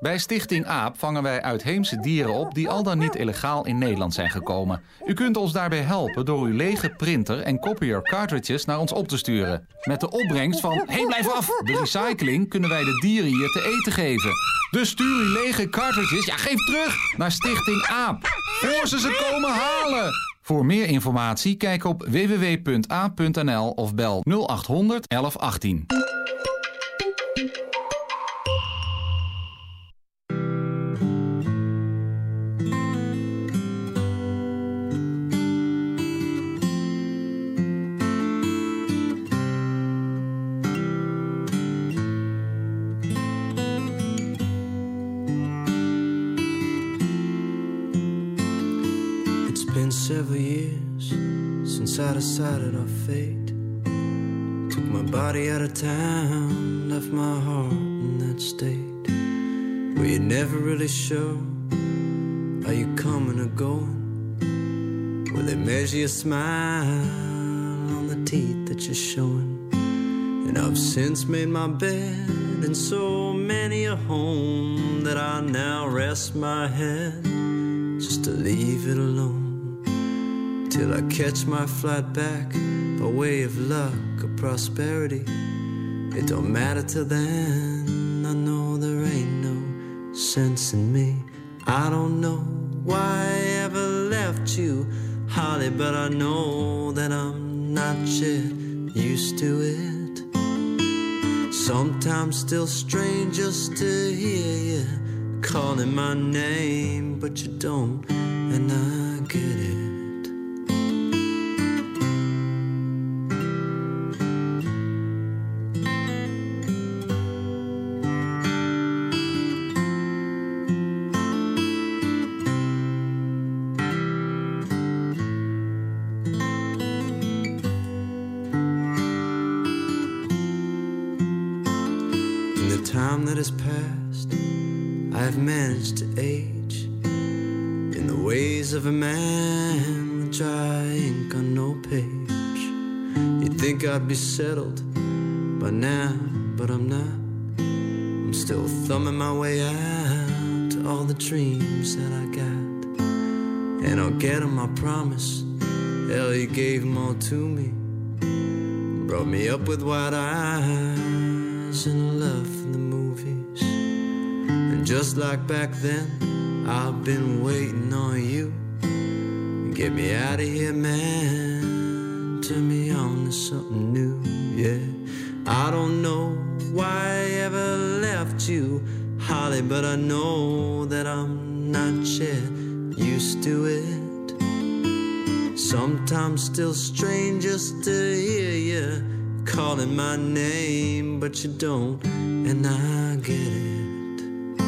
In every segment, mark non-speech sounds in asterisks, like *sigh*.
Bij Stichting AAP vangen wij uitheemse dieren op die al dan niet illegaal in Nederland zijn gekomen. U kunt ons daarbij helpen door uw lege printer en copier cartridges naar ons op te sturen. Met de opbrengst van Hé, hey, blijf af! De recycling kunnen wij de dieren hier te eten geven. Dus stuur uw lege cartridges, ja geef terug, naar Stichting AAP. Voor ze ze komen halen! Voor meer informatie kijk op www.a.nl of bel 0800 1118. Decided our fate. Took my body out of town, left my heart in that state. Where you're never really sure are you coming or going. Where they measure your smile on the teeth that you're showing. And I've since made my bed in so many a home that I now rest my head just to leave it alone till I catch my flight back by way of luck or prosperity. It don't matter till then. I know there ain't no sense in me. I don't know why I ever left you, Holly, but I know that I'm not yet used to it. Sometimes still strange just to hear you calling my name, but you don't, and I get it. Be settled by now, but I'm not. I'm still thumbing my way out to all the dreams that I got. And I'll get them, I promise. Hell, you gave them all to me. Brought me up with wide eyes and love for the movies. And just like back then, I've been waiting on you. Get me out of here, man. Something new, yeah. I don't know why I ever left you, Holly, but I know that I'm not yet used to it. Sometimes still strange just to hear you calling my name, but you don't, and I get it.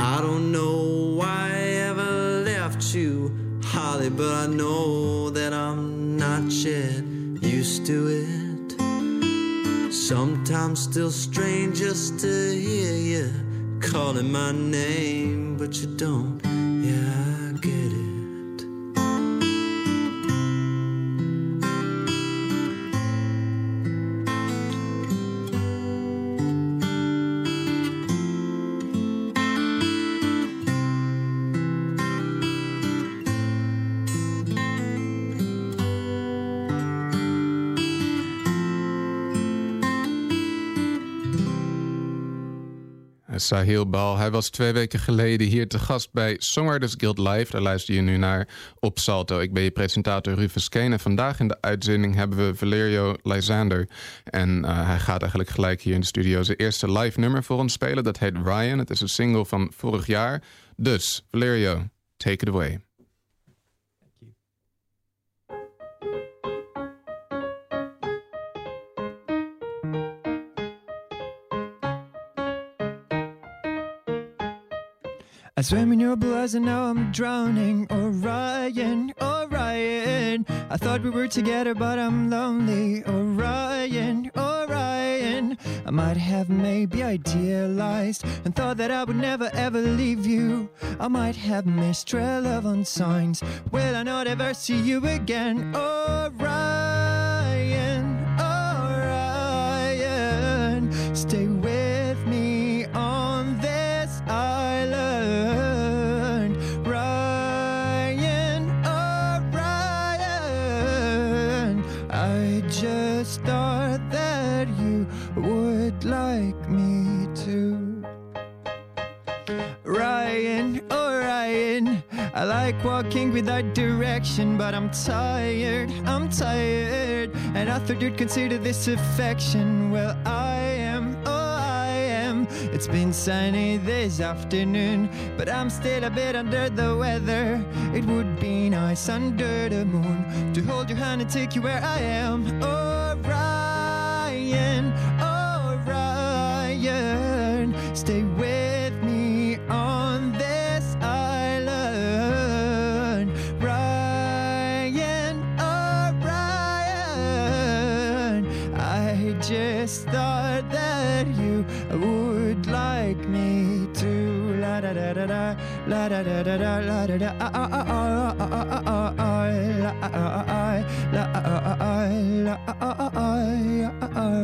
I don't know why I ever left you Holly, but I know that I'm not yet to it. Sometimes still strange just to hear you calling my name, but you don't. Yeah, I get it. Sahil Bal. Hij was twee weken geleden hier te gast bij Songwriters Guild Live. Daar luister je nu naar op Salto. Ik ben je presentator Rufus Kane. En vandaag in de uitzending hebben we Valerio Lysander. En uh, hij gaat eigenlijk gelijk hier in de studio zijn eerste live nummer voor ons spelen. Dat heet Ryan. Het is een single van vorig jaar. Dus, Valerio, take it away. I swam in your blood and now I'm drowning. Orion, Orion. I thought we were together, but I'm lonely. Orion, Orion. I might have maybe idealized and thought that I would never ever leave you. I might have missed trail relevant signs. Will I not ever see you again? Orion, I like walking without direction, but I'm tired, I'm tired. And I thought you'd consider this affection. Well, I am, oh I am. It's been sunny this afternoon, but I'm still a bit under the weather. It would be nice under the moon to hold your hand and take you where I am. Oh Ryan, da da da la da da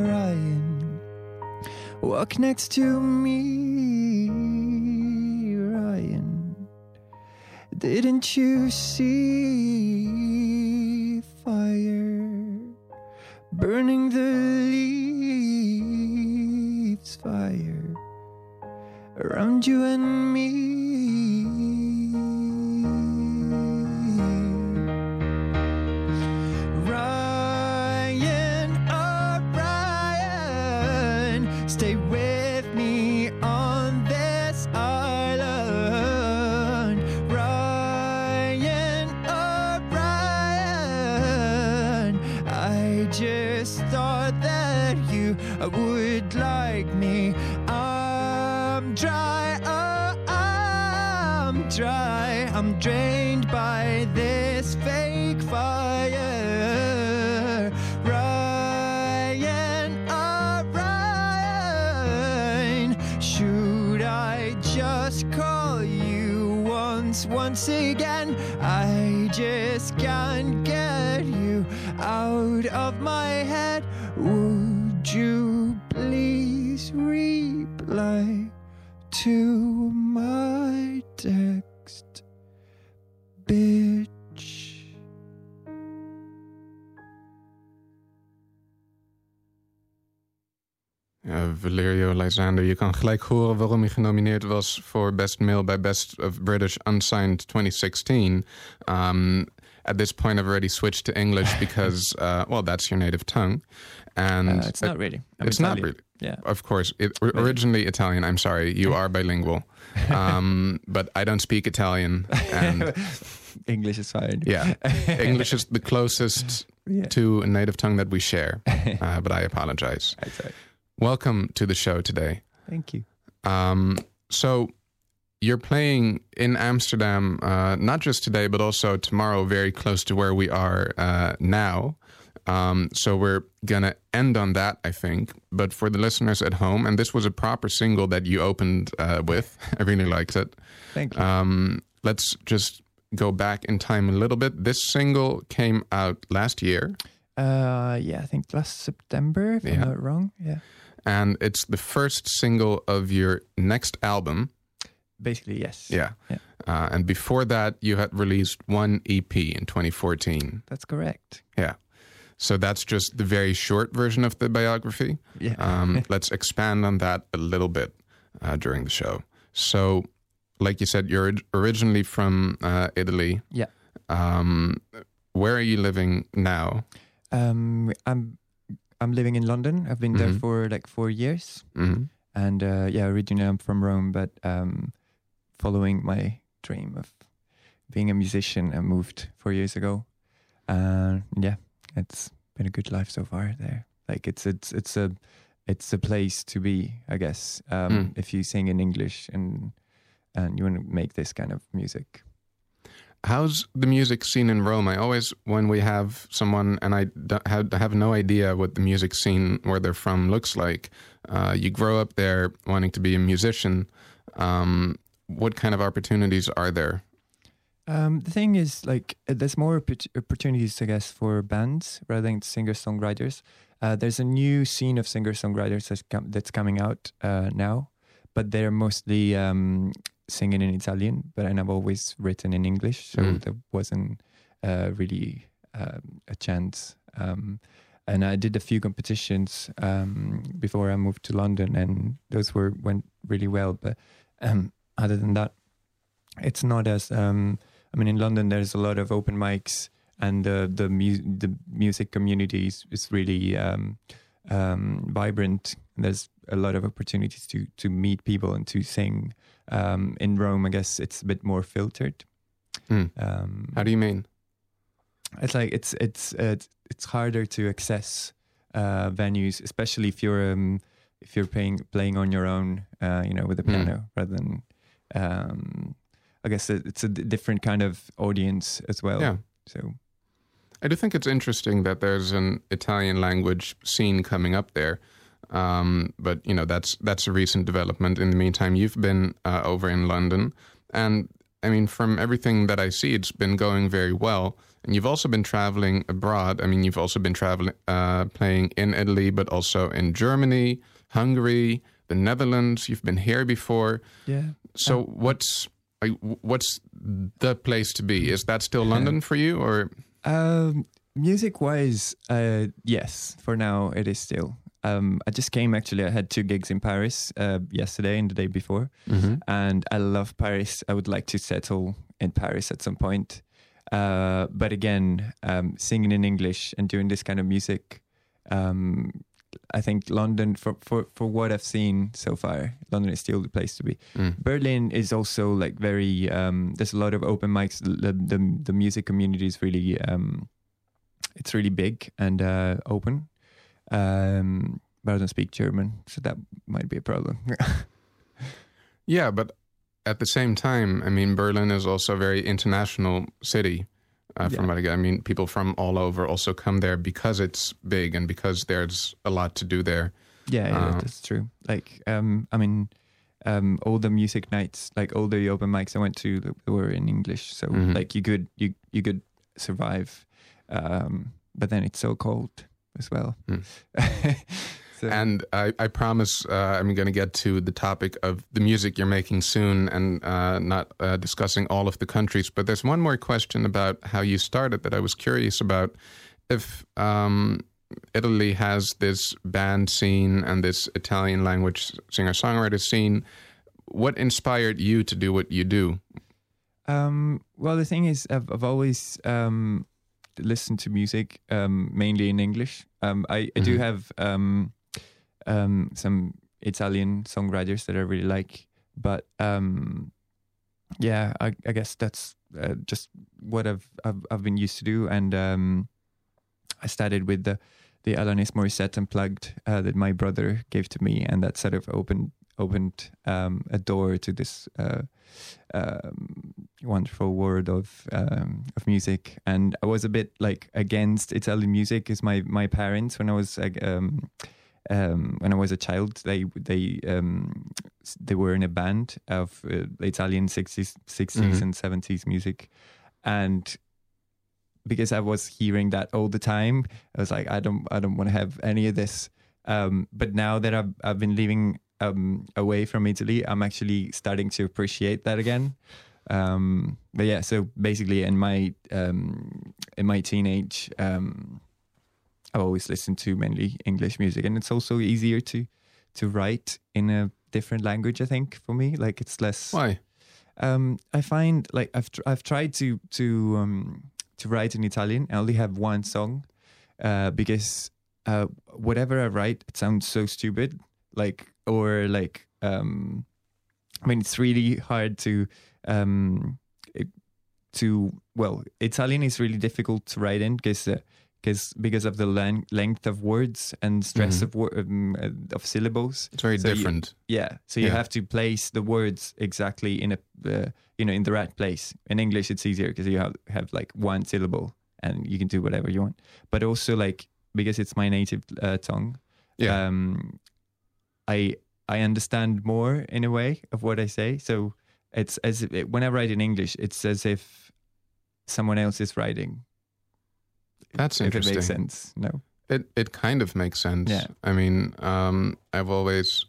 Ryan walk next to me Ryan. Didn't you see fire burning the leaves? Fire around you and me. To my text, bitch? Ja, Valerio Lysander, je kan gelijk horen waarom hij genomineerd was voor Best Male bij Best of British Unsigned 2016. Um, at this point, I've already switched to English *laughs* because, uh, well, that's your native tongue. And Uh, it's not really. I'm it's not really. Yeah. Of course, it, originally Italian. I'm sorry, you are bilingual, *laughs* um, but I don't speak Italian, and *laughs* English is fine. yeah, English is the closest Yeah. to a native tongue that we share. Uh, but I apologize. Right. Welcome to the show today. Thank you. Um, so you're playing in Amsterdam, uh, not just today, but also tomorrow, very close to where we are uh, now. Um, so we're gonna end on that, I think. But for the listeners at home, and this was a proper single that you opened uh, with. *laughs* I really liked it. Thank you. Um, let's just go back in time a little bit. This single came out last year, Uh, yeah, I think last September, if Yeah. I'm not wrong. Yeah. and it's the first single of your next album. Basically, yes. Yeah. Yeah. Uh, and before that, you had released one EP in 2014. That's correct. Yeah. So that's just the very short version of the biography. Yeah. Um, *laughs* let's expand on that a little bit uh, during the show. So, like you said, you're originally from uh, Italy. Yeah. Um, where are you living now? Um, I'm I'm living in London. I've been there Mhm. for like four years, hmm and uh, yeah, originally I'm from Rome, but um, following my dream of being a musician, I moved four years ago. Uh, yeah, it's been a good life so far there. Like it's it's it's a it's a place to be, I guess. Um, Mm. If you sing in English and and you want to make this kind of music. How's the music scene in Rome? I always, when we have someone and I have, have no idea what the music scene where they're from looks like, uh, you grow up there wanting to be a musician. Um, what kind of opportunities are there? Um, the thing is, like, uh, there's more opportunities, I guess, for bands rather than singer songwriters. Uh, there's a new scene of singer songwriters that's, com- that's coming out uh, now, but they're mostly um, singing in Italian. But and I've always written in English, so Mm. there wasn't uh, really um, a chance. Um, and I did a few competitions um, before I moved to London, and those were went really well. But *clears throat* um, other than that, it's not as. Um, I mean, in London, there's a lot of open mics, and the the, mu- the music community is, is really um, um, vibrant. There's a lot of opportunities to to meet people and to sing. Um, in Rome, I guess it's a bit more filtered. Hmm. Um, How do you mean? it's like it's it's it's, it's harder to access uh, venues, especially if you're um, if you're playing playing on your own, uh, you know, with a Mm. piano rather than. Um, I guess it's a different kind of audience as well. Yeah. So I do think it's interesting that there's an Italian language scene coming up there. Um, but you know that's that's a recent development. In the meantime, you've been uh, over in London, and I mean, from everything that I see, it's been going very well. And you've also been traveling abroad. I mean, you've also been traveling, uh, playing in Italy, but also in Germany, Hungary, the Netherlands. You've been here before. yeah, So what's what's the place to be? Is that still London for you, or Um, music wise, uh, yes, for now it is still. Um, I just came actually. I had two gigs in Paris uh, yesterday and the day before, and I love Paris. I would like to settle in Paris at some point. Uh, but again, um, singing in English and doing this kind of music, um, I think London, for, for, for what I've seen so far, London is still the place to be. Mm. Berlin is also like very. Um, there's a lot of open mics. The the, the music community is really. Um, it's really big and uh, open. Um, but I don't speak German, so that might be a problem. *laughs* Yeah, but at the same time, I mean, Berlin is also a very international city. Uh, from Yeah. what I get, I mean, people from all over also come there because it's big and because there's a lot to do there. Yeah, yeah, Uh, that's true. Like, um, I mean, um, all the music nights, like all the open mics I went to, were in English. So Mhm. like you could you you could survive, um, but then it's so cold as well. Mm. *laughs* so, And I, I promise uh, I'm going to get to the topic of the music you're making soon and uh, not uh, discussing all of the countries. But there's one more question about how you started that I was curious about. If um, Italy has this band scene and this Italian language singer songwriter scene, what inspired you to do what you do? Um, well, the thing is, I've, I've always um, listened to music um, mainly in English. Um, I, I do Mhm. have um, um, some Italian songwriters that I really like, but um, yeah, I, I guess that's uh, just what I've, I've I've been used to do, and um, I started with the the Alanis Morissette unplugged uh, that my brother gave to me, and that sort of opened opened um, a door to this. Uh, um, wonderful world of um, of music, and I was a bit like against Italian music because my my parents when I was like um, when I was a child they they um, they were in a band of uh, Italian sixties sixties Mhm. and seventies music, and because I was hearing that all the time, I was like I don't I don't want to have any of this. Um, but now that I've I've been living um, away from Italy, I'm actually starting to appreciate that again. Um, but yeah, so basically, in my um, in my teenage, um, I've always listened to mainly English music, and it's also easier to to write in a different language. I think for me, like it's less. Why? Um, I find like I've tr- I've tried to to um, to write in Italian. I only have one song uh, because uh, whatever I write, it sounds so stupid. Like or like um, I mean, it's really hard to um, it- to well, Italian is really difficult to write in because. Uh, because because of the len- length of words and stress Mhm. of wor- um, uh, of syllables, It's very So you- different. yeah. So you Yeah. have to place the words exactly in a uh, you know in the right place. In English, it's easier because you have have like one syllable and you can do whatever you want. But also like because it's my native uh, tongue, yeah. um, I I understand more in a way of what I say. So it's as if when I write in English, it's as if someone else is writing. That's if it interesting. makes sense. No. It it kind of makes sense. Yeah. I mean, um, I've always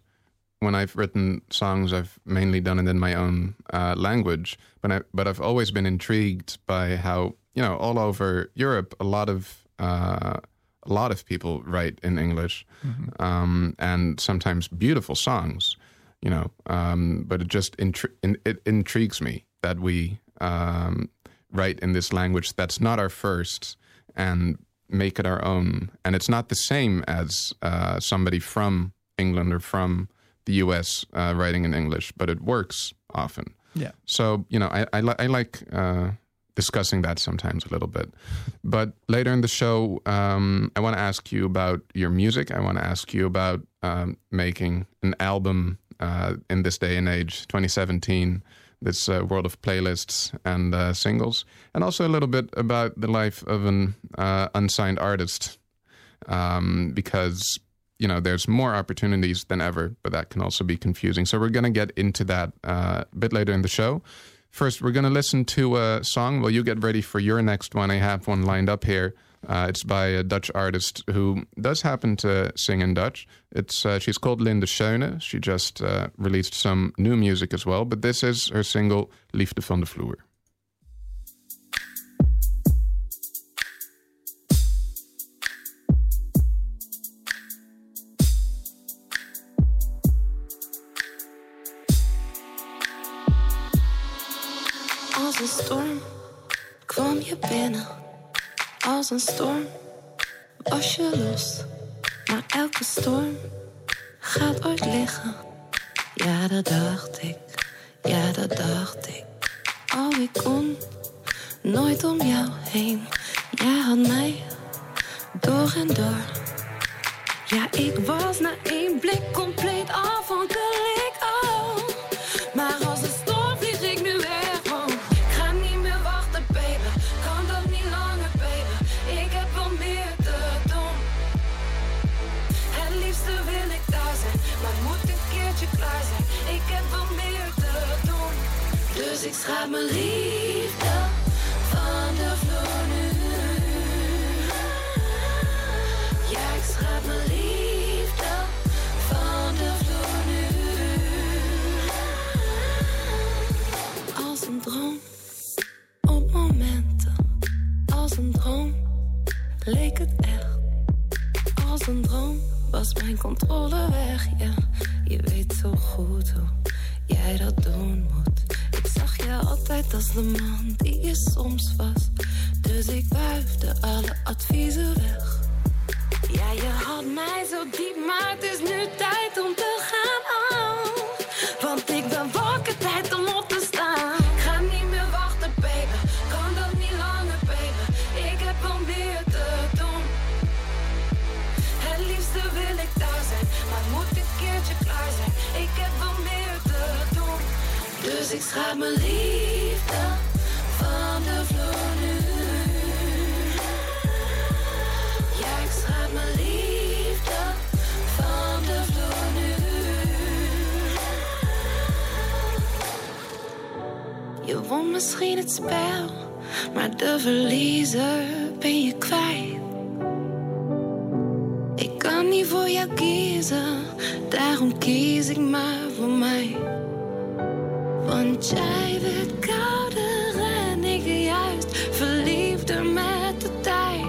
when I've written songs, I've mainly done it in my own uh, language, but I but I've always been intrigued by how you know all over Europe, a lot of uh, a lot of people write in English, um, and sometimes beautiful songs. You know, um, but it just intri- in, it intrigues me that we um, write in this language that's not our first and make it our own. And it's not the same as uh, somebody from England or from the U.S. Uh, writing in English, but it works often. Yeah. So you know, I I, li- I like uh, discussing that sometimes a little bit. But later in the show, um, I want to ask you about your music. I want to ask you about um, making an album uh, in this day and age, 2017. This uh, world of playlists and uh, singles, and also a little bit about the life of an uh, unsigned artist, um, because you know there's more opportunities than ever, but that can also be confusing. So we're going to get into that uh, a bit later in the show. First, we're going to listen to a song. Well, you get ready for your next one. I have one lined up here. Uh, it's by a Dutch artist who does happen to sing in Dutch. It's uh, she's called Linda Schöne. She just uh, released some new music as well, but this is her single "Liefde van de Vloer." Als een storm kwam je binnen. Als een storm was je los. Maar elke storm gaat ooit liggen. Ja, dat dacht ik. Ja, dat dacht ik. Oh, ik kon nooit om jou heen. Dus ik als de man die je soms was. Dus ik wuifde alle adviezen weg. Ja, je had mij zo diep, maar het is nu tijd om te gaan. Want ik ben wakker, tijd om op te staan. Ik ga niet meer wachten, baby. Kan dat niet langer, baby. Ik heb wel meer te doen. Het liefste wil ik daar zijn, maar moet een keertje klaar zijn. Ik heb wel meer te doen. Dus ik schaap mijn liefde won misschien het spel, maar de verliezer ben je kwijt. Ik kan niet voor jou kiezen, daarom kies ik maar voor mij. Want jij werd kouder en ik juist verliefder met de tijd.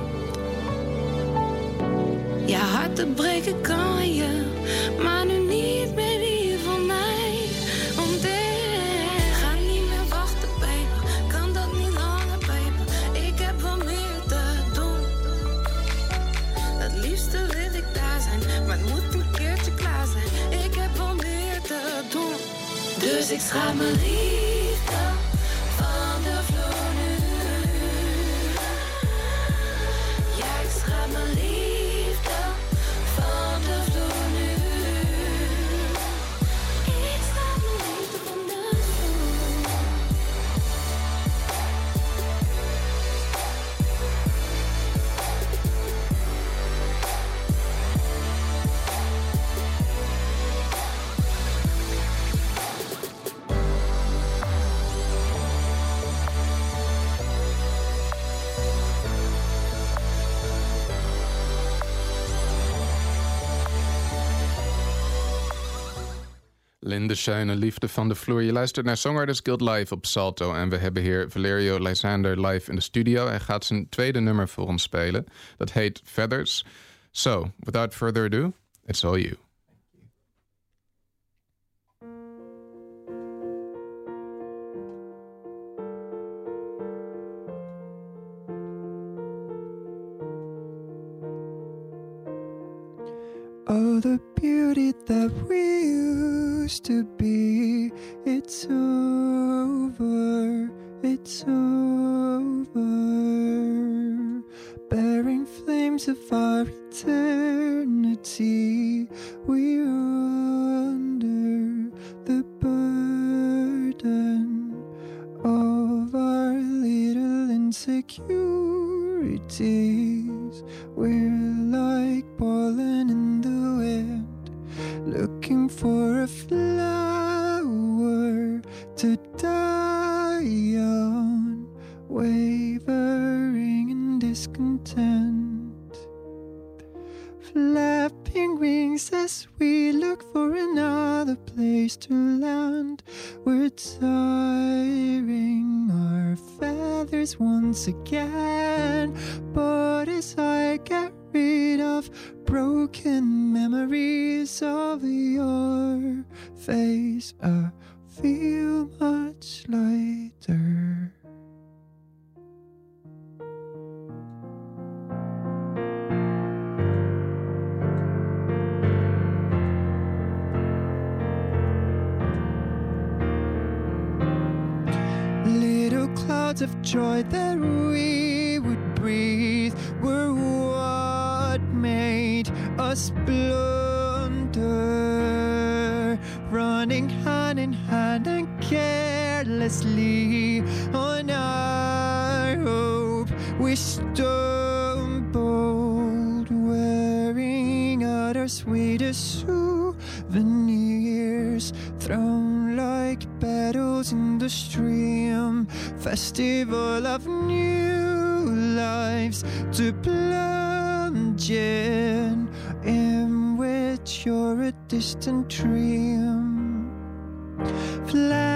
Ja, harten breken kan Musics Ramerie. Linde Schuine, liefde van de vloer. Je luistert naar Songwriters Guild Live op Salto. En we hebben hier Valerio Lysander live in de studio. Hij gaat zijn tweede nummer voor ons spelen. Dat heet Feathers. So, without further ado, it's all you. Oh, the beauty that we used to be, it's over, it's over. Bearing flames of our eternity,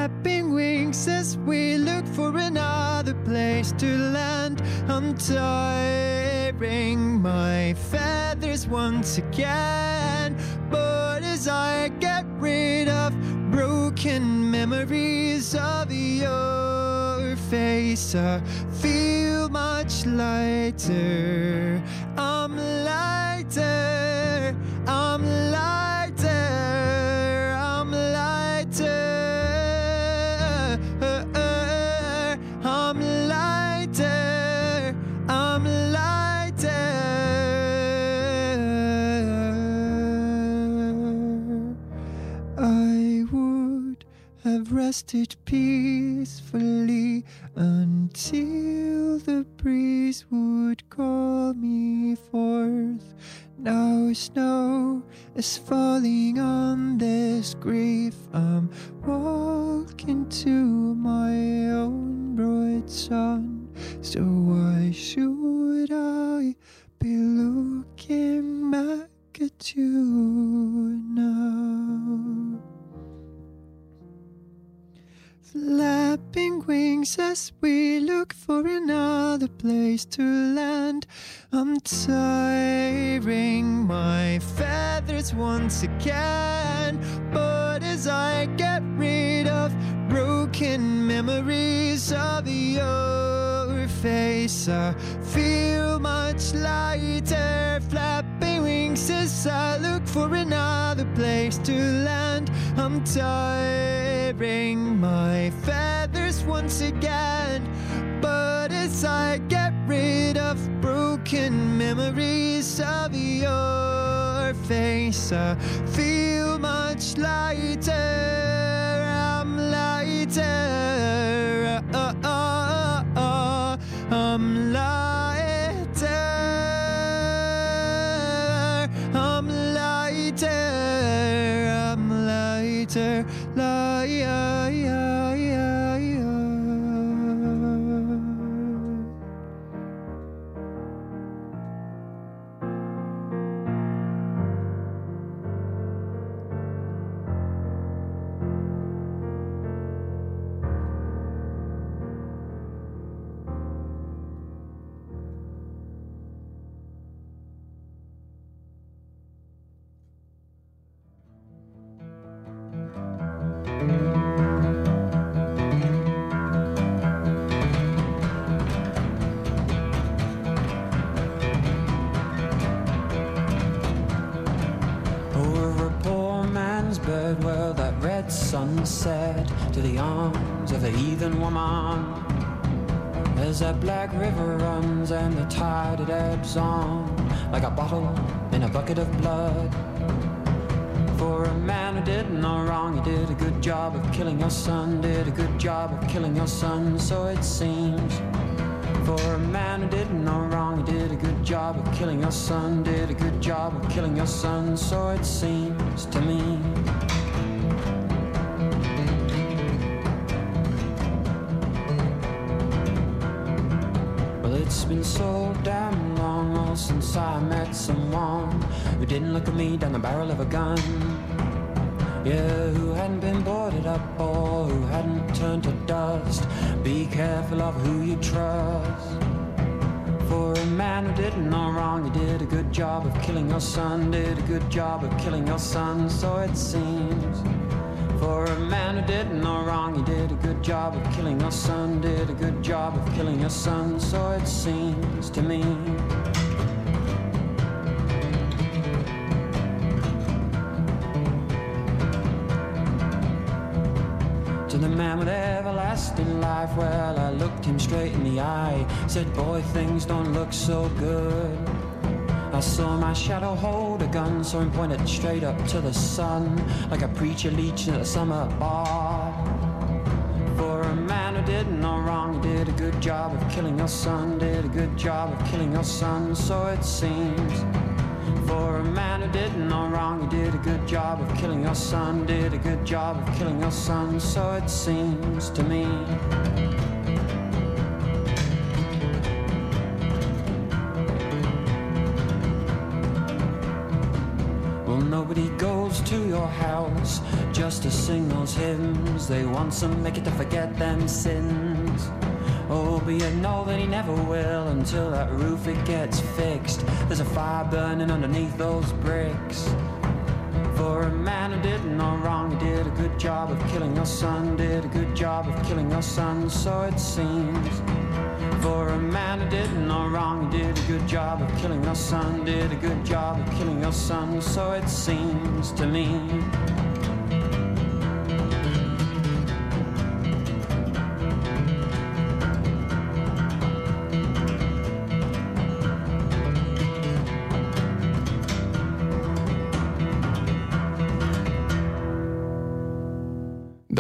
Flapping wings as we look for another place to land. I'm tiring my feathers once again. But as I get rid of broken memories of your face, I feel much lighter. I'm lighter. Rested peacefully until the breeze would call me forth. Now snow is falling on this grief. I'm walking to my own bright sun. So why should I be looking back at you now? Flapping wings as we look for another place to land. I'm tiring my feathers once again. But as I get rid of broken memories of your face, I feel much lighter. Flapping wings as I look for another place to land. I'm tiring my feathers once again. But as I get rid of broken memories of your face, I feel much lighter. So it seems. For a man who did no wrong, he did a good job of killing your son, did a good job of killing your son, so it seems to me. Well, it's been so damn long oh, since I met someone who didn't look at me down the barrel of a gun. Yeah, who hadn't been boarded up or who hadn't turned to dust. Be careful of who you trust. For a man who did no wrong, he did a good job of killing your son, did a good job of killing your son, so it seems. For a man who did no wrong, he did a good job of killing your son, did a good job of killing your son, so it seems to me. Straight in the eye, said, Boy, things don't look so good. I saw my shadow hold a gun, saw him point it straight up to the sun, like a preacher leeching at a summer bar. For a man who did no wrong, he did a good job of killing your son, did a good job of killing your son, so it seems. For a man who did no wrong, he did a good job of killing your son, did a good job of killing your son, so it seems to me. To sing those hymns. They want some make it to forget them sins. Oh, but you know that he never will until that roof it gets fixed. There's a fire burning underneath those bricks. For a man who did no wrong, he did a good job of killing your son, did a good job of killing your son, so it seems. For a man who did no wrong, he did a good job of killing your son, did a good job of killing your son, so it seems to me.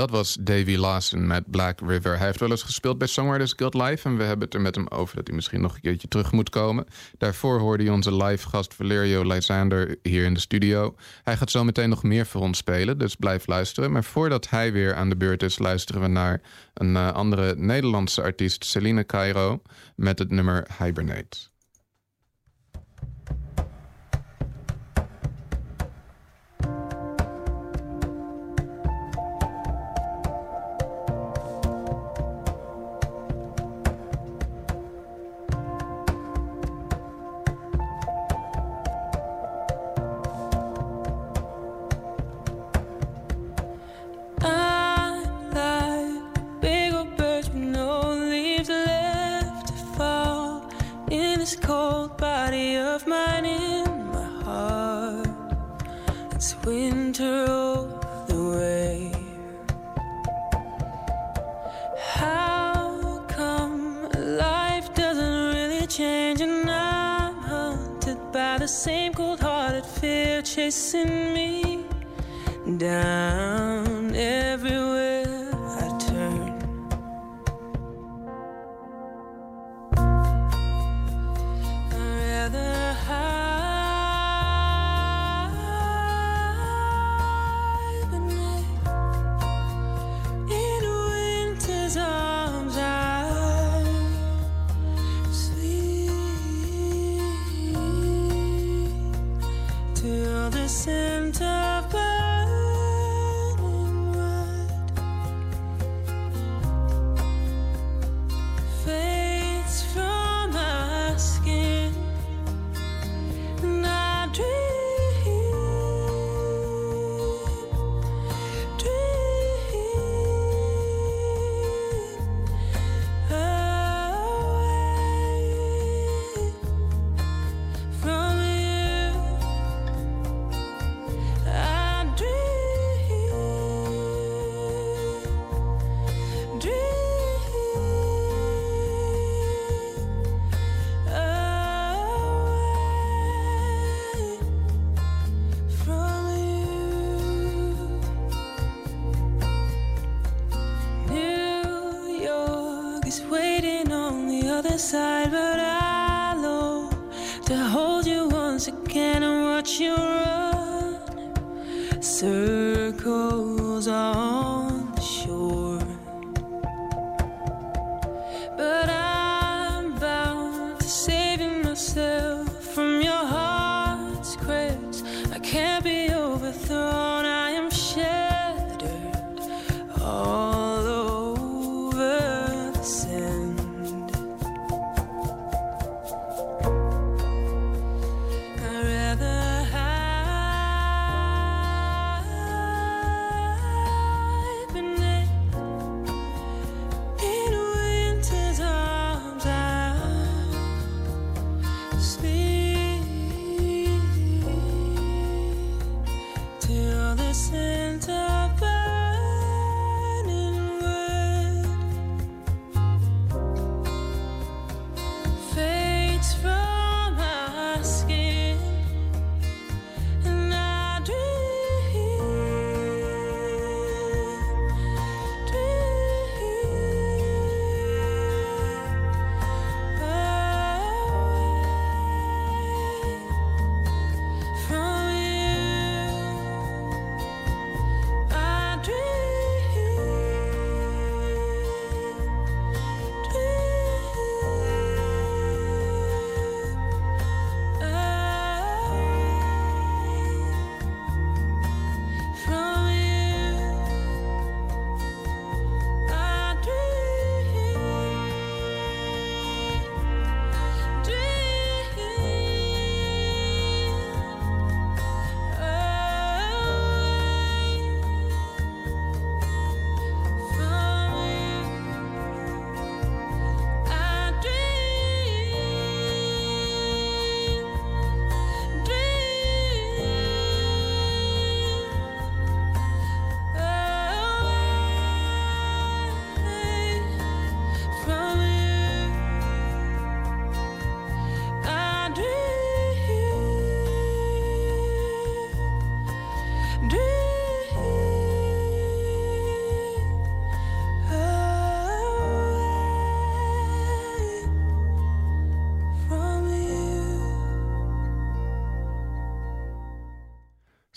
Dat was Davy Lawson met Black River. Hij heeft wel eens gespeeld bij Songwriters Guild Live... en we hebben het er met hem over dat hij misschien nog een keertje terug moet komen. Daarvoor hoorde hij onze live gast Valerio Lysander hier in de studio. Hij gaat zo meteen nog meer voor ons spelen, dus blijf luisteren. Maar voordat hij weer aan de beurt is... luisteren we naar een uh, andere Nederlandse artiest, Celine Cairo... met het nummer Hibernate.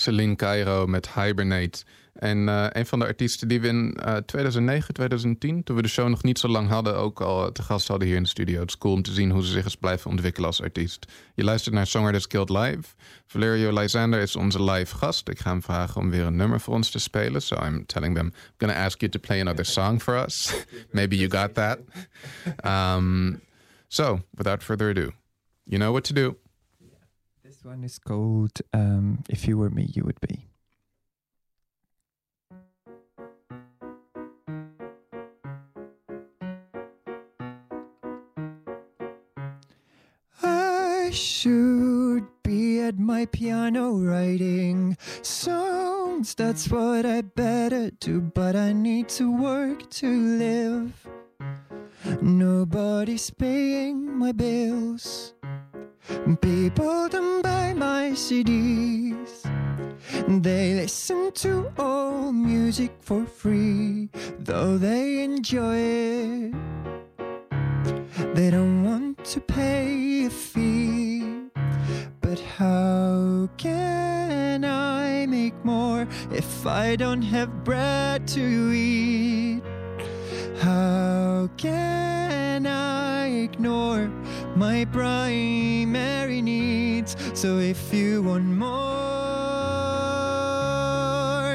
Celine Cairo met Hibernate. En eh, een van de artiesten die we in eh, 2009, 2010, toen we de show nog niet zo lang hadden, ook al te gast hadden hier in de studio. Het is cool om te zien hoe ze zich is blijven ontwikkelen als artiest. Je luistert naar Songwriters Guild Live. Valerio Lysander is onze live gast. Ik ga hem vragen om weer een nummer voor ons te spelen. So I'm telling them, I'm gonna ask you to play another song for us. *laughs* Maybe you got that. *laughs* Um, so, without further ado, you know what to do. One is called um, If You Were Me, You Would Be. I should be at my piano writing songs. That's what I better do, but I need to work to live. Nobody's paying my bills. People don't buy my CDs. They listen to old music for free, though they enjoy it. They don't want to pay a fee. But how can I make more if I don't have bread to eat? How can I ignore my primary needs? So if you want more,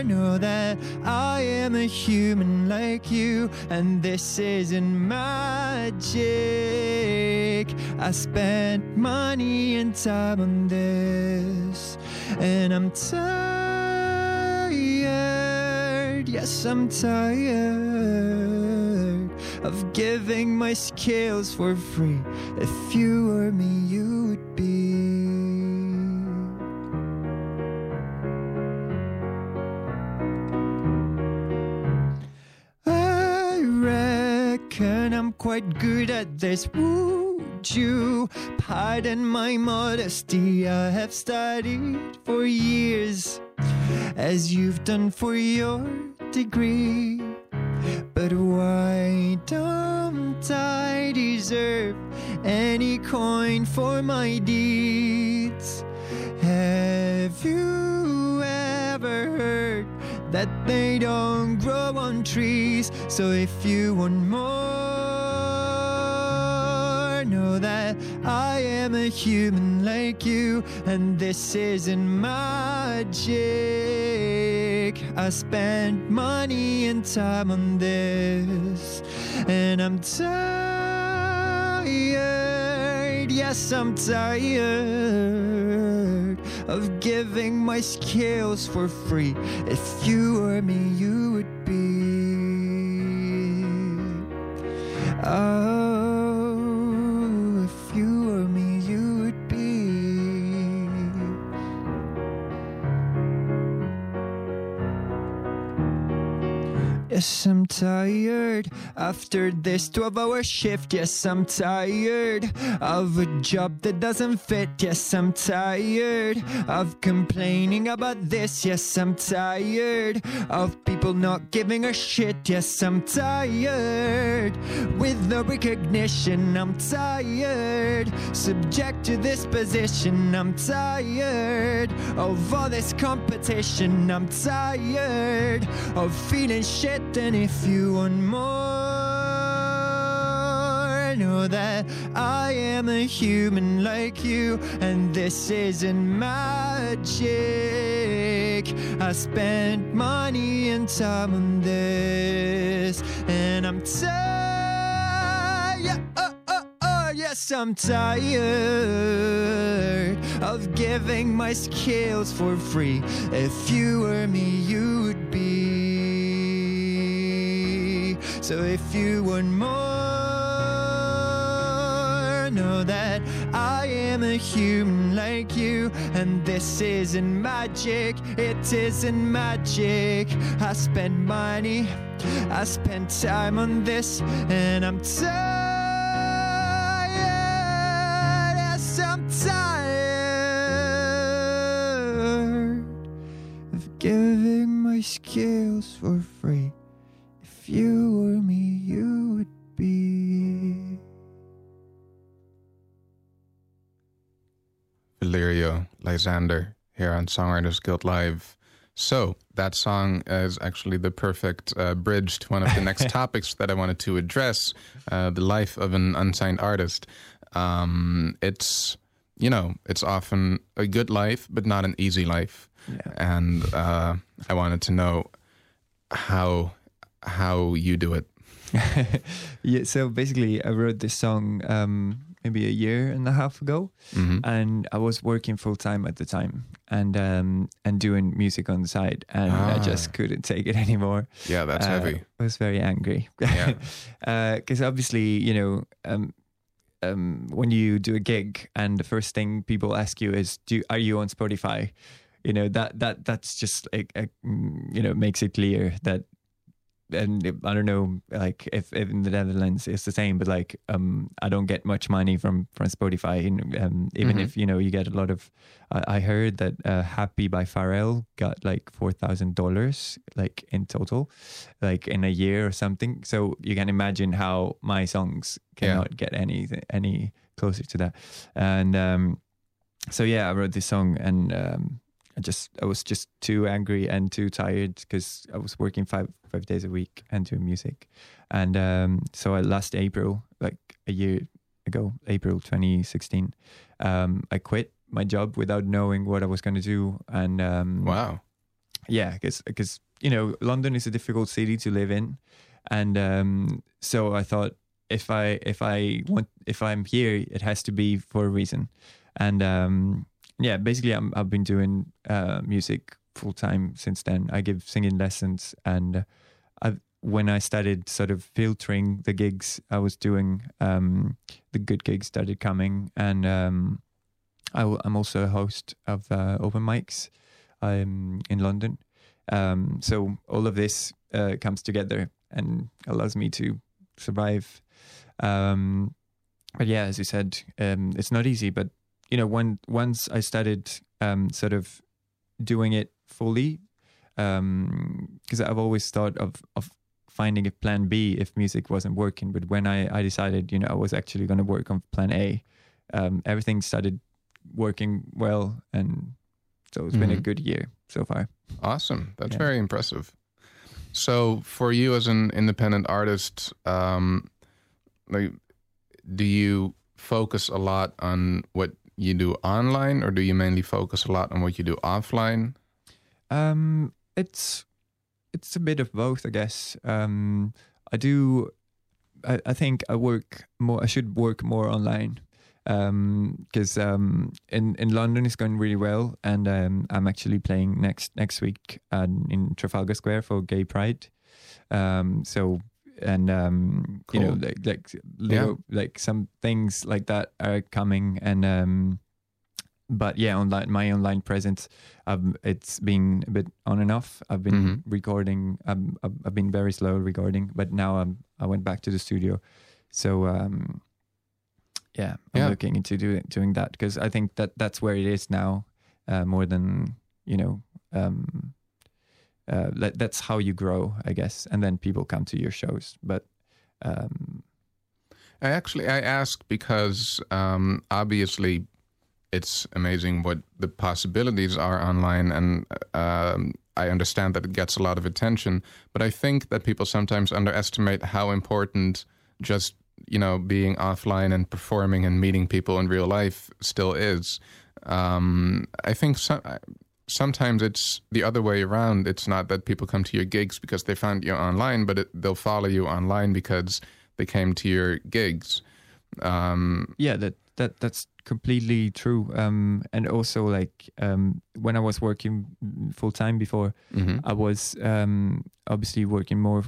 know that I am a human like you, and this isn't magic. I spent money and time on this, and I'm tired. Yes, I'm tired of giving my skills for free. If you were me, you would be. I reckon I'm quite good at this. Would you pardon my modesty? I have studied for years, as you've done for your degree. But why don't I deserve any coin for my deeds. Have you ever heard that they don't grow on trees? So if you want more, know that I am a human like you, and this isn't magic. I spent money and time on this, and I'm tired. Yes, I'm tired of giving my skills for free. If you were me, you would be. Oh, Yes, I'm tired after this 12 hour shift. Yes, I'm tired of a job that doesn't fit. Yes, I'm tired of complaining about this. Yes, I'm tired of people not giving a shit. Yes, I'm tired with no recognition. I'm tired, subject to this position. I'm tired of all this competition. I'm tired of feeling shit. And if you want more, know that I am a human like you, and this isn't magic. I spent money and time on this, and I'm tired. Oh, oh, oh, yes, I'm tired of giving my skills for free. If you were me, you would be. So if you want more, know that I am a human like you, and this isn't magic. It isn't magic. I spend money, I spend time on this, and I'm tired. Yes, I'm tired of giving my skills for free. If you Lysander here on Songwriters Guild Live. So, that song is actually the perfect uh, bridge to one of the next *laughs* topics that I wanted to address uh, the life of an unsigned artist. Um, it's, you know, it's often a good life, but not an easy life. Yeah. And uh, I wanted to know how how you do it. *laughs* yeah, so basically, I wrote this song um, maybe a year and a half ago, Mhm. and I was working full time at the time and um, and doing music on the side, and I Ah. just couldn't take it *laughs* anymore. Yeah, that's Uh, heavy. I was very angry. *laughs* Yeah. Because obviously, you know, um, um, when you do a gig and the first thing people ask you is, "Do are you on Spotify?" You know that that that's just like a, mm, you know makes it clear that. And I don't know, like if, if in the Netherlands it's the same, but like um, I don't get much money from from Spotify. Um, even Mhm. if you know you get a lot of, I I heard that uh, "Happy" by Pharrell got like four thousand dollars, like in total, like in a year or something. So you can imagine how my songs Yeah. cannot get any any closer to that. And um, so yeah, I wrote this song, and um, I just I was just too angry and too tired because I was working five five days a week and doing music. And um, so I, last April, like a year ago, April 2016, um, I quit my job without knowing what I was going to do. And um, Wow. yeah, because because you know London is a difficult city to live in, and um, so I thought if I if I want if I'm here, it has to be for a reason, and um, yeah, basically I'm, I've been doing uh, music full time since then. I give singing lessons, and I when I started sort of filtering the gigs I was doing, um, the good gigs started coming, and um, I, am also a host of uh, open mics um, in London. Um, so all of this uh, comes together and allows me to survive. Um, but yeah, as you said, um, it's not easy. But you know, when once I started um, sort of doing it fully, because I've always thought of of finding a plan B if music wasn't working. But when I I decided, you know, I was actually going to work on plan A, um, everything started working well, and so it's been a Mhm. good year so far. Awesome. That's Yeah. very impressive. So, for you as an independent artist, um, like, do you focus a lot on what you do online, or do you mainly focus a lot on what you do offline? Um, it's it's a bit of both, I guess. Um, I do. I, I think I work more. I should work more online because um, in in London it's going really well, and um, I'm actually playing next next week um, in Trafalgar Square for Gay Pride. Um, so and um, you know like like little, like some things like that are coming, and um, but yeah, online my online presence, um, it's been a bit on and off. I've been Mhm. recording. Um, I've, I've been very slow recording, but now I'm I went back to the studio, so um, yeah, I'm Yeah. looking into doing doing that because I think that that's where it is now, uh, more than you know. Um, uh, that, that's how you grow, I guess, and then people come to your shows. But um, I actually I ask because um, obviously it's amazing what the possibilities are online, and um, I understand that it gets a lot of attention. But I think that people sometimes underestimate how important just you know being offline and performing and meeting people in real life still is. Um, I think so, sometimes it's the other way around. It's not that people come to your gigs because they found you online, but it, they'll follow you online because they came to your gigs. Um, yeah, that that that's completely true. Um, and also, like um, when I was working full time before, mhm. I was um, obviously working more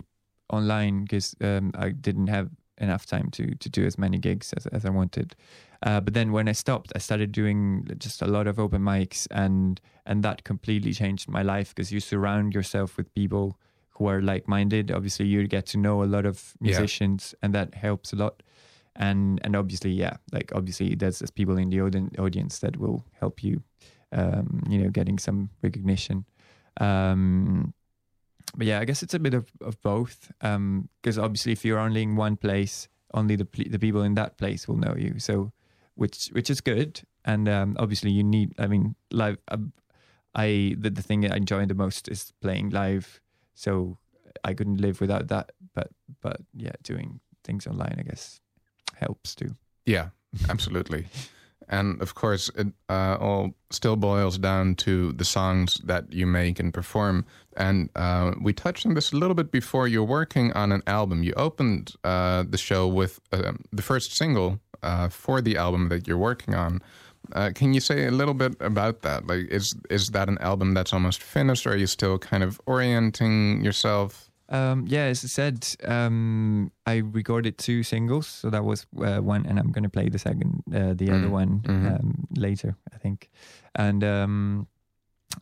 online because um, I didn't have enough time to to do as many gigs as, as I wanted. Uh, but then when I stopped, I started doing just a lot of open mics, and and that completely changed my life because you surround yourself with people who are like minded. Obviously, you get to know a lot of Yeah. musicians, and that helps a lot. And and obviously, yeah, like obviously, there's, there's people in the audience that will help you, um, you know, getting some recognition. Um, but yeah, I guess it's a bit of, of both. Because obviously, if you're only in one place, only the the people in that place will know you. So, which which is good. And um, obviously, you need. I mean, live. Um, I the, the thing I enjoy the most is playing live. So I couldn't live without that. But but yeah, doing things online, I guess, helps too. Yeah, absolutely. *laughs* and of course, it uh, all still boils down to the songs that you make and perform. And uh, we touched on this a little bit before. You're working on an album. You opened uh, the show with um, the first single uh, for the album that you're working on. Uh, can you say a little bit about that? Like, is is that an album that's almost finished, or are you still kind of orienting yourself? Um, yeah, as I said, um, I recorded two singles, so that was uh, one, and I'm going to play the second, uh, the other Mm, one mhm. um, later, I think. And um,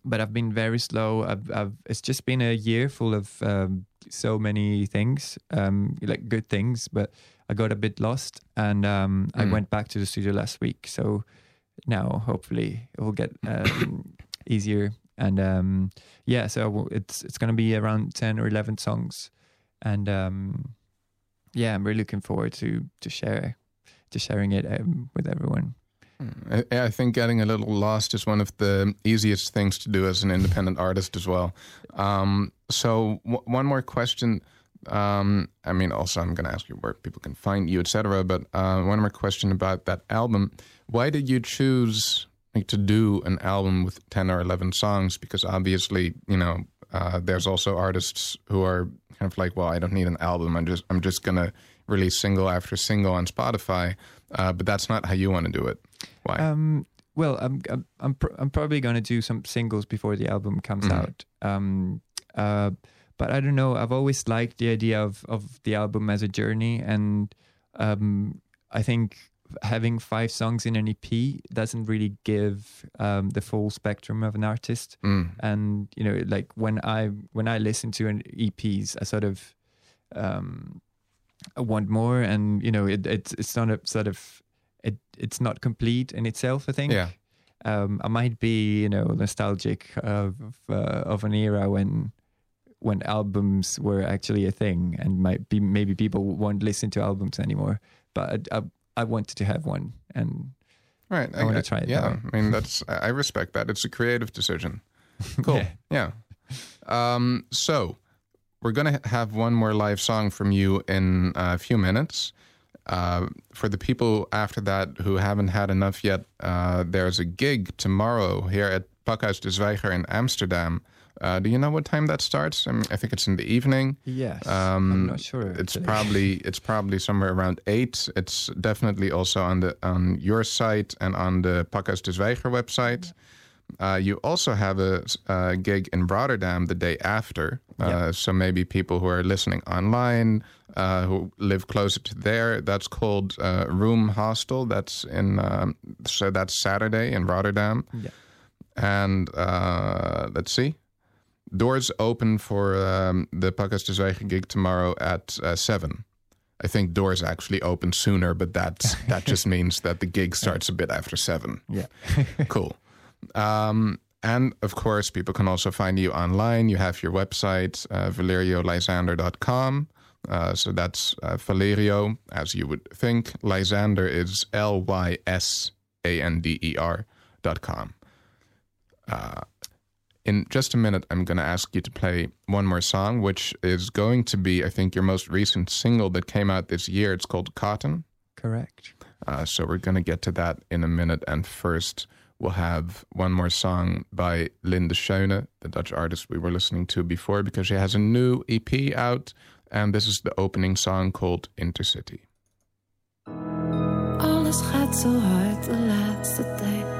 but I've been very slow. I've, I've it's just been a year full of um, so many things, um, like good things, but I got a bit lost, and um, I Mm. went back to the studio last week. So now, hopefully, it will get um, easier. And um, yeah, so it's it's going to be around ten or eleven songs, and um, yeah, I'm really looking forward to to share to sharing it um, with everyone. I, I think getting a little lost is one of the easiest things to do as an independent artist as well. Um, so w- one more question. Um, I mean, also I'm going to ask you where people can find you, etc. But uh, one more question about that album. Why did you choose like, to do an album with ten or eleven songs? Because obviously, you know, uh, there's also artists who are kind of like, well, I don't need an album. I'm just I'm just gonna release single after single on Spotify. Uh, but that's not how you want to do it. Why? Um, well, I'm I'm I'm, pr- I'm probably gonna do some singles before the album comes Mhm. out. Um, uh, but I don't know. I've always liked the idea of of the album as a journey, and um, I think having five songs in an EP doesn't really give um, the full spectrum of an artist. Mm. and you know like when i when i listen to an eps i sort of um I want more and you know it, it's it's not a sort of it it's not complete in itself i think Yeah. um i might be you know nostalgic of uh, of an era when when albums were actually a thing and might be maybe people won't listen to albums anymore but i i, I wanted to have one and Right. I wanna try it Yeah. I mean, that's I I respect that. It's a creative decision. *laughs* Cool. Yeah. yeah. Um, so we're gonna have one more live song from you in a few minutes. Uh, for the people after that who haven't had enough yet, uh, there's a gig tomorrow here at Pakhuis de Zwijger in Amsterdam. Uh, do you know what time that starts? I, mean, I think it's in the evening. Yes. Um, I'm not sure. It's actually. probably it's probably somewhere around eight. It's definitely also on the on your site and on the Pakhuis de Zwijger website. Uh, you also have a uh, gig in Rotterdam the day after. Uh, Yeah. So maybe people who are listening online uh, who live closer to there. That's called uh, Room Hostel. That's in um, so that's Saturday in Rotterdam. Yeah. And uh, let's see. Doors open for um, the Pakhuis de Zwijger gig tomorrow at uh, 7. I think doors actually open sooner, but that that just *laughs* means that the gig starts a bit after 7. Yeah. *laughs* Cool. Um, and of course, people can also find you online. You have your website, uh, valeriolysander.com. Uh, so that's uh, Valerio, as you would think. Lysander is L Y S A N D E R dot com. Uh, in just a minute, I'm going to ask you to play one more song, which is going to be, I think, your most recent single that came out this year. It's called Cotton. Correct. Uh, so we're going to get to that in a minute. And first, we'll have one more song by Linde Schöne, the Dutch artist we were listening to before, because she has a new EP out. And this is the opening song called Intercity. Alles gaat zo hard de laatste tijd.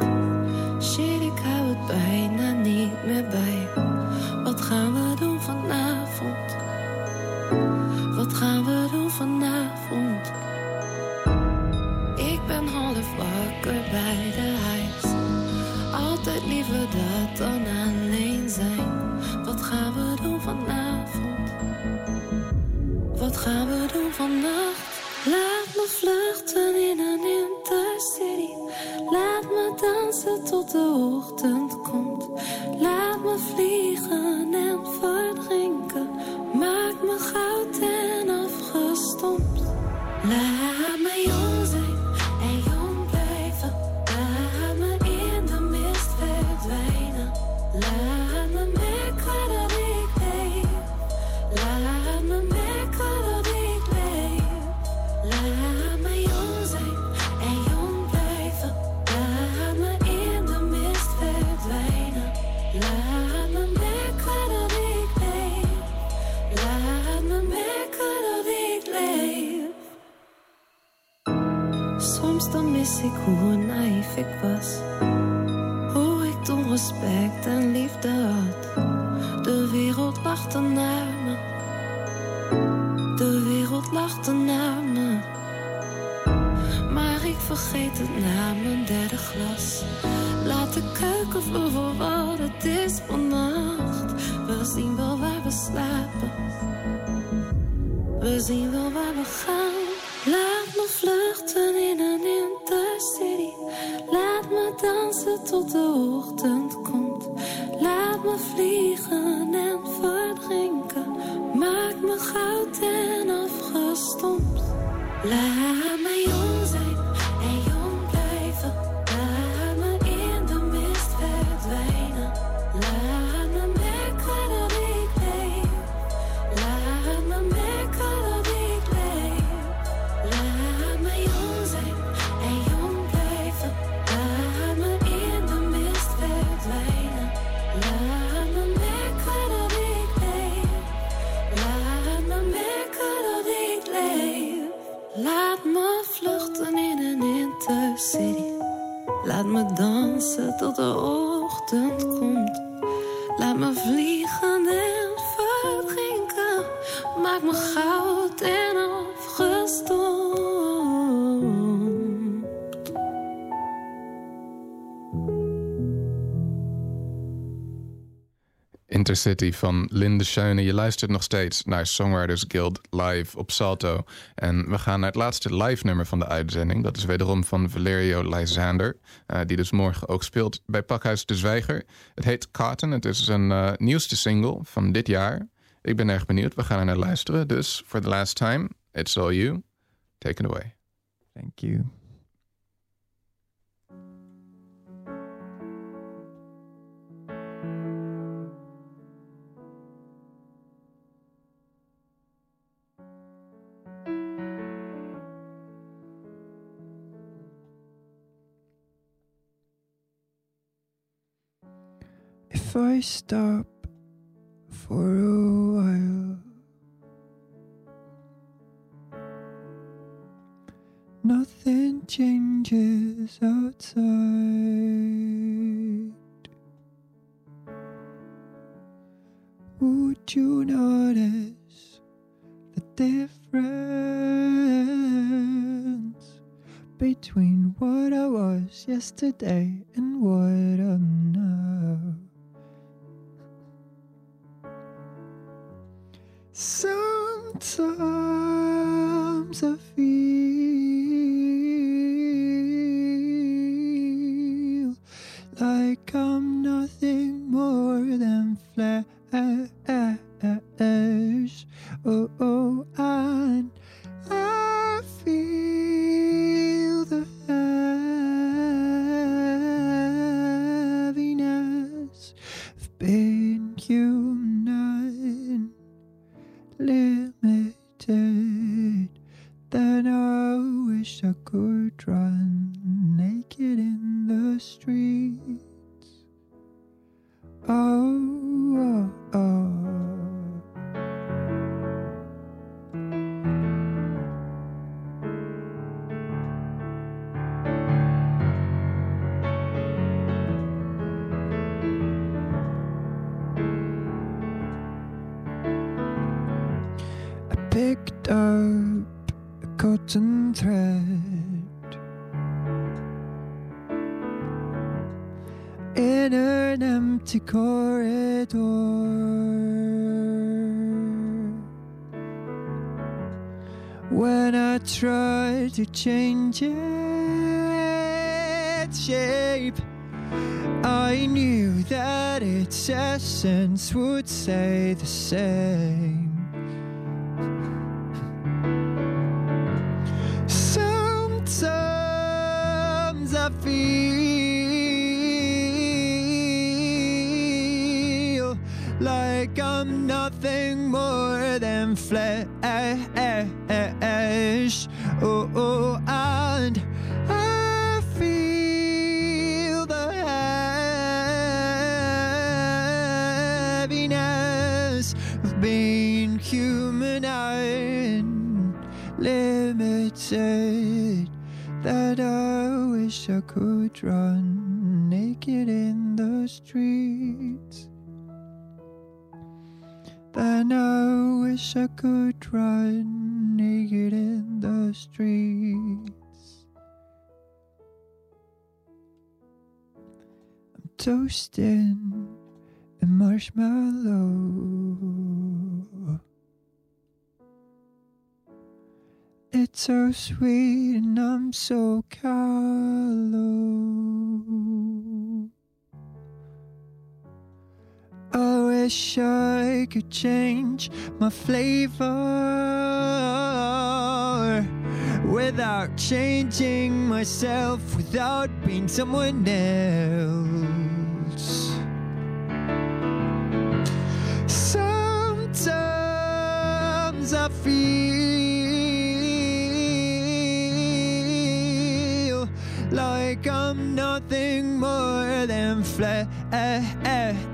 Laat me vluchten in een intercity. Laat me dansen tot de ochtend komt. Laat me vliegen en verdrinken. Maak me goud en afgestompt. Laat me jong zijn Merken dat ik leef. Soms dan mis ik hoe naïef ik was. Hoe ik toen respect en liefde had. De wereld lachte naar me. De wereld lachte naar me. Maar ik vergeet het na mijn derde glas. Laat de keuken voor wat het is vannacht. We zien wel waar we slapen. We zien wel waar we gaan. Laat me vluchten in een intercity. Laat me dansen tot de ochtend komt. Laat me vliegen en verdrinken. Maak me goud en afgestompt. Laat me me dansen tot de ochtend komt. Laat me vliegen en verdrinken. Maak me goud en afgestompt. Intercity van Linde Schöne. Je luistert nog steeds naar Songwriters Guild live op Salto. En we gaan naar het laatste live nummer van de uitzending. Dat is wederom van Valerio Lysander. eh, die dus morgen ook speelt bij Pakhuis de Zwijger. Het heet Cotton. Het is een eh, nieuwste single van dit jaar. Ik ben erg benieuwd. We gaan er naar luisteren. Dus for the last time, it's all you. Take it away. Thank you. I stop for a while, nothing changes outside. Would you notice the difference between what I was yesterday and what I'm now? Sometimes I feel like I'm nothing more than flesh. Oh, oh, I up a cotton thread in an empty corridor. When I tried to change its shape, I knew that its essence would stay the same. More I'm toasting a marshmallow. It's so sweet and I'm so callow. I wish I could change my flavor without changing myself, without being someone else. Flesh. Oh,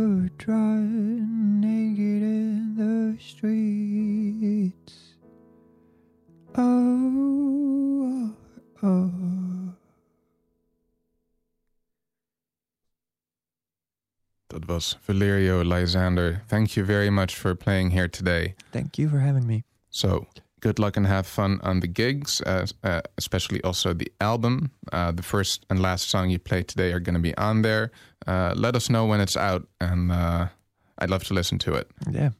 could run naked in the streets. Oh, oh, oh. was Valerio Lysander. Thank you very much for playing here today. Thank you for having me. So, good luck and have fun on the gigs, uh, uh, especially also the album. Uh, the first and last song you played today are going to be on there. Uh, let us know when it's out, and uh, I'd love to listen to it. Yeah.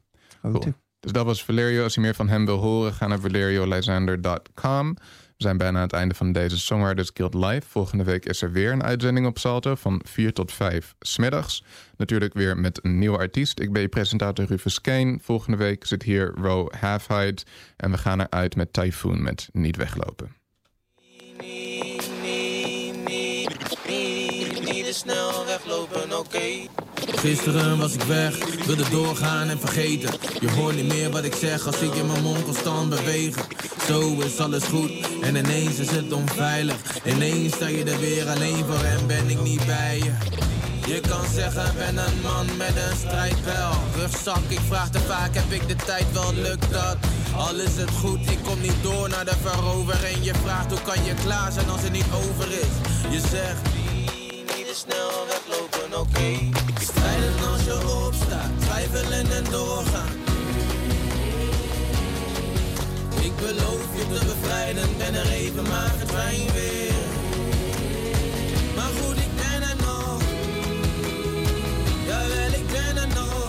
Cool. too. Dus dat was Valerio. Als je meer van hem wil horen, ga naar valeriolysander.com. We zijn bijna aan het einde van deze Songwriters Guild Live. Volgende week is er weer een uitzending op Salto van 4 tot 5 smiddags. Natuurlijk weer met een nieuwe artiest. Ik ben je presentator Rufus Kane. Volgende week zit hier Ro Halfheid. En we gaan eruit met Typhoon met Niet Weglopen. Snel weglopen, oké. Gisteren was ik weg, wilde doorgaan en vergeten. Je hoort niet meer wat ik zeg als ik in mijn mond constant bewegen. Zo is alles goed en ineens is het onveilig. Ineens sta je er weer alleen voor en ben ik niet bij je. Je kan zeggen, ben een man met een strijdbel. Rugzak, ik vraag te vaak, heb ik de tijd wel, lukt dat? Al is het goed, ik kom niet door naar de verover. En je vraagt, hoe kan je klaar zijn als het niet over is? Je zegt, snel weglopen, oké. Strijden als je opstaat, twijfelen en doorgaan. Ik beloof je te bevrijden, ben er even maar verdwijn weer. Maar goed, ik ben er nog. Jawel, ik ben er nog.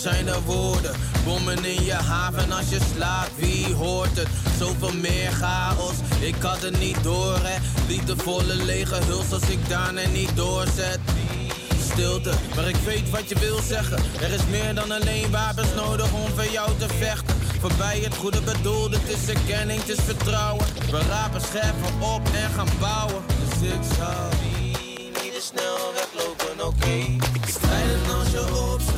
Zijn de woorden, bommen in je haven als je slaapt, wie hoort het? Zoveel meer chaos, ik had het niet door hè. Liefdevolle lege huls als ik daarna niet doorzet. Stilte, maar ik weet wat je wil zeggen. Er is meer dan alleen wapens nodig om voor jou te vechten. Voorbij het goede bedoelde, het is erkenning, het is vertrouwen. We rapen scherpen op en gaan bouwen. Dus ik zou Niet te snel weglopen, oké. Strijden als je opstaat,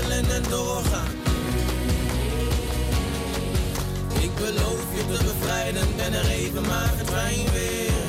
en doorgaan. Ik beloof je te bevrijden, ben er even maar verdwijn weer.